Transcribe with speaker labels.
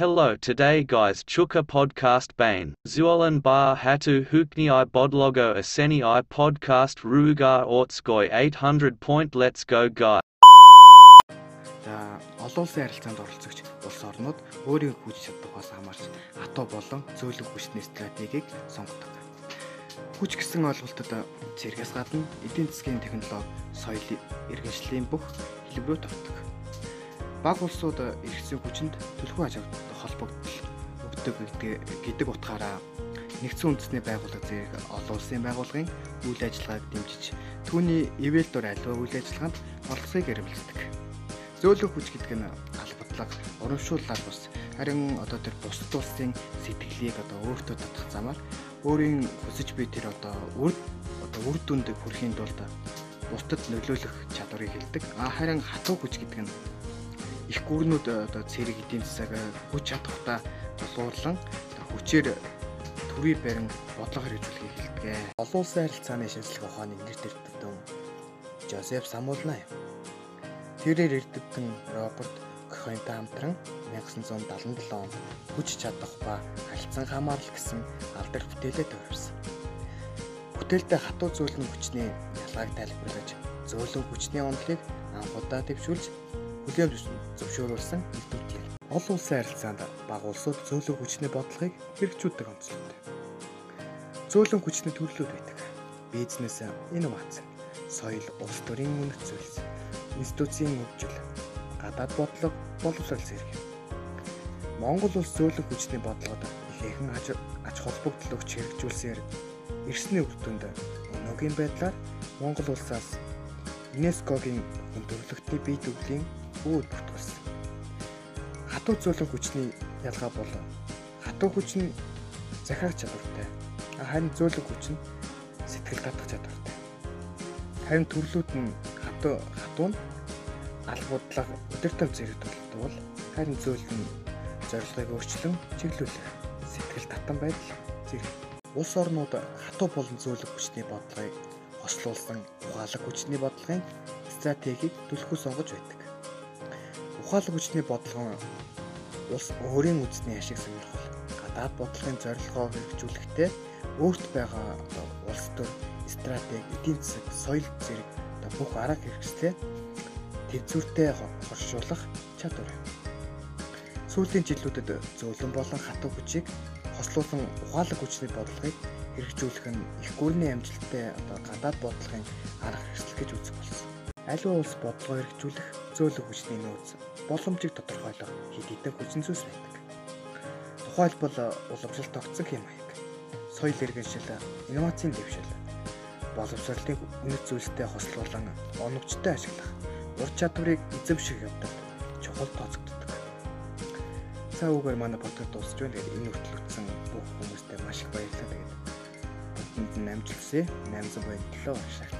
Speaker 1: Hello today guys Chuka podcast bane. Zualan bar hatu hukni i bodlogo aseni i podcast rugar ortskoy 800 point let's go guys.
Speaker 2: За олон улсын харилцаанд оролцогч улс орнууд өөрийн хүч чадвараас хамаарч хатуу болон зөөлөг хүчний стратегийг сонгодог. Хүч гэсэн ойлголтод зэрэгс гадна эдийн засгийн технологи, соёлын иргэншлийн бүх хэлбэрүүд ордог. Баг улсууд зүйн хүчинд төлхөө аж холбогдол өгдөг гэдэг утгаараа нэгдсэн үндэсний байгууллага зэрэг олон улсын байгууллагын үйл ажиллагааг дэмжиж түүний ивэл дор аливаа үйл ажиллагаанд оролцохыг эрмэлздэг. Зөөлөн хүч гэдэг нь албатлаг, урамшууллаар бус харин одоо тэр бусад улсын сэтгэлийг одоо өөртөө татах замаар өөрийн хүсэж буй тэр одоо үр одоо үр дүнд хүрэхийн тулд бусдад нөлөөлөх чадварыг хилдэг. А харин хатуу хүч гэдэг нь их гүрнүүд одоо цэрэг эдийн засаг хүч чадхтаа тулгуурлан хүчээр төрийн барин бодлого хэрэгжүүлэхийг хэлдэг. Олон улсын харилцааны шинжилгээ ухааны нэр дэвтэрдэн Жозеф Самуулна юм. Тэрээр эрдэмтэн Роберт Кохентай хамтран 1977 онд хүч чадах ба харилцан хамаарал гэсэн алдар бүтээлээ төвөрсөн. Бүтээлдээ хатуу зөөлөн хүчний ялгааг тайлбарлаж зөөлөн хүчний онолыг анхудаа дэвшүүлж хүлээн зөвшөөрүүлсэн юм. Олон улсын харилцаанд баг улсууд зөөлөн хүчний бодлогыг хэрэгжүүлдэг онцлогтой. Зөөлөн хүчний төрлүүд байдаг. Бизнес, инновац, соёл, улс төрийн үнэт зүйлс, институцийн хөгжил, гадаад бодлого, боловсрол зэрэг. Монгол улс зөөлөн хүчний бодлогод ихээхэн аж аж холбогдол өгч хэрэгжүүлсээр эрсний үр дүнд өнөөгийн байдлаар Монгол улсаас ЮНЕСКОгийн хүн төрөлхтний бие дүглийн үүд бүртгүүлсэн. Хатуу зөөлөн хүчний ялгаа бол хатуу хүч нь захирах чадвартай. Харин зөөлөн хүч нь сэтгэл татах чадвартай. Харин төрлүүд нь хатуу хатуу нь албуудлага өдөртөм зэрэг тулдвал харин зөөлөн зорилгыг өөрчлөн чиглүүлэх сэтгэл татан байдал зэрэг улс орнууд хатуу болон зөөлөн хүчний бодлогыг хослуулсан ухаалаг хүчний бодлогын стратегийг түлхүү сонгож байдаг. Ухаалаг хүчний бодлого нь улс өөрийн үндэсний ашиг сонирхол гадаад бодлогын зорилгоо хэрэгжүүлэхдээ өөрт байгаа улс төр стратеги, эдийн засаг, соёл зэрэг бүх арга хэрэгслээ тэнцвэртэй хоршуулах чадвар. Сүүлийн жилүүдэд зөөлөн болон хатуу хүчийг хослуулсан ухаалаг хүчний бодлогыг хэрэгжүүлэх нь их гүрний амжилттай одоо гадаад бодлогын арга хэрэгсэл гэж үзэх болсон. Аливаа улс бодлогоо хэрэгжүүлэх зөөлөн хүчний нөөц боломжийг тодорхойлох хэд хэдэн хүчин зүйлс байдаг. Тухайлбал уламжлалт тогтсон хэм маяг, соёл иргэншил, инновацийн дэвшил, боловсролын үнэт зүйлстэй хослуулан оновчтой ашиглах ур чадварыг эзэмших явдал чухал тооцогддог. Цаа үгээр манай подкаст дуусч байна. Тэгээд энэ хүртэл үтсэн бүх хүмүүстээ маш их баярлалаа. Тэгээд бүхэнд нь амжилт хүсье. 800 баярлалаа.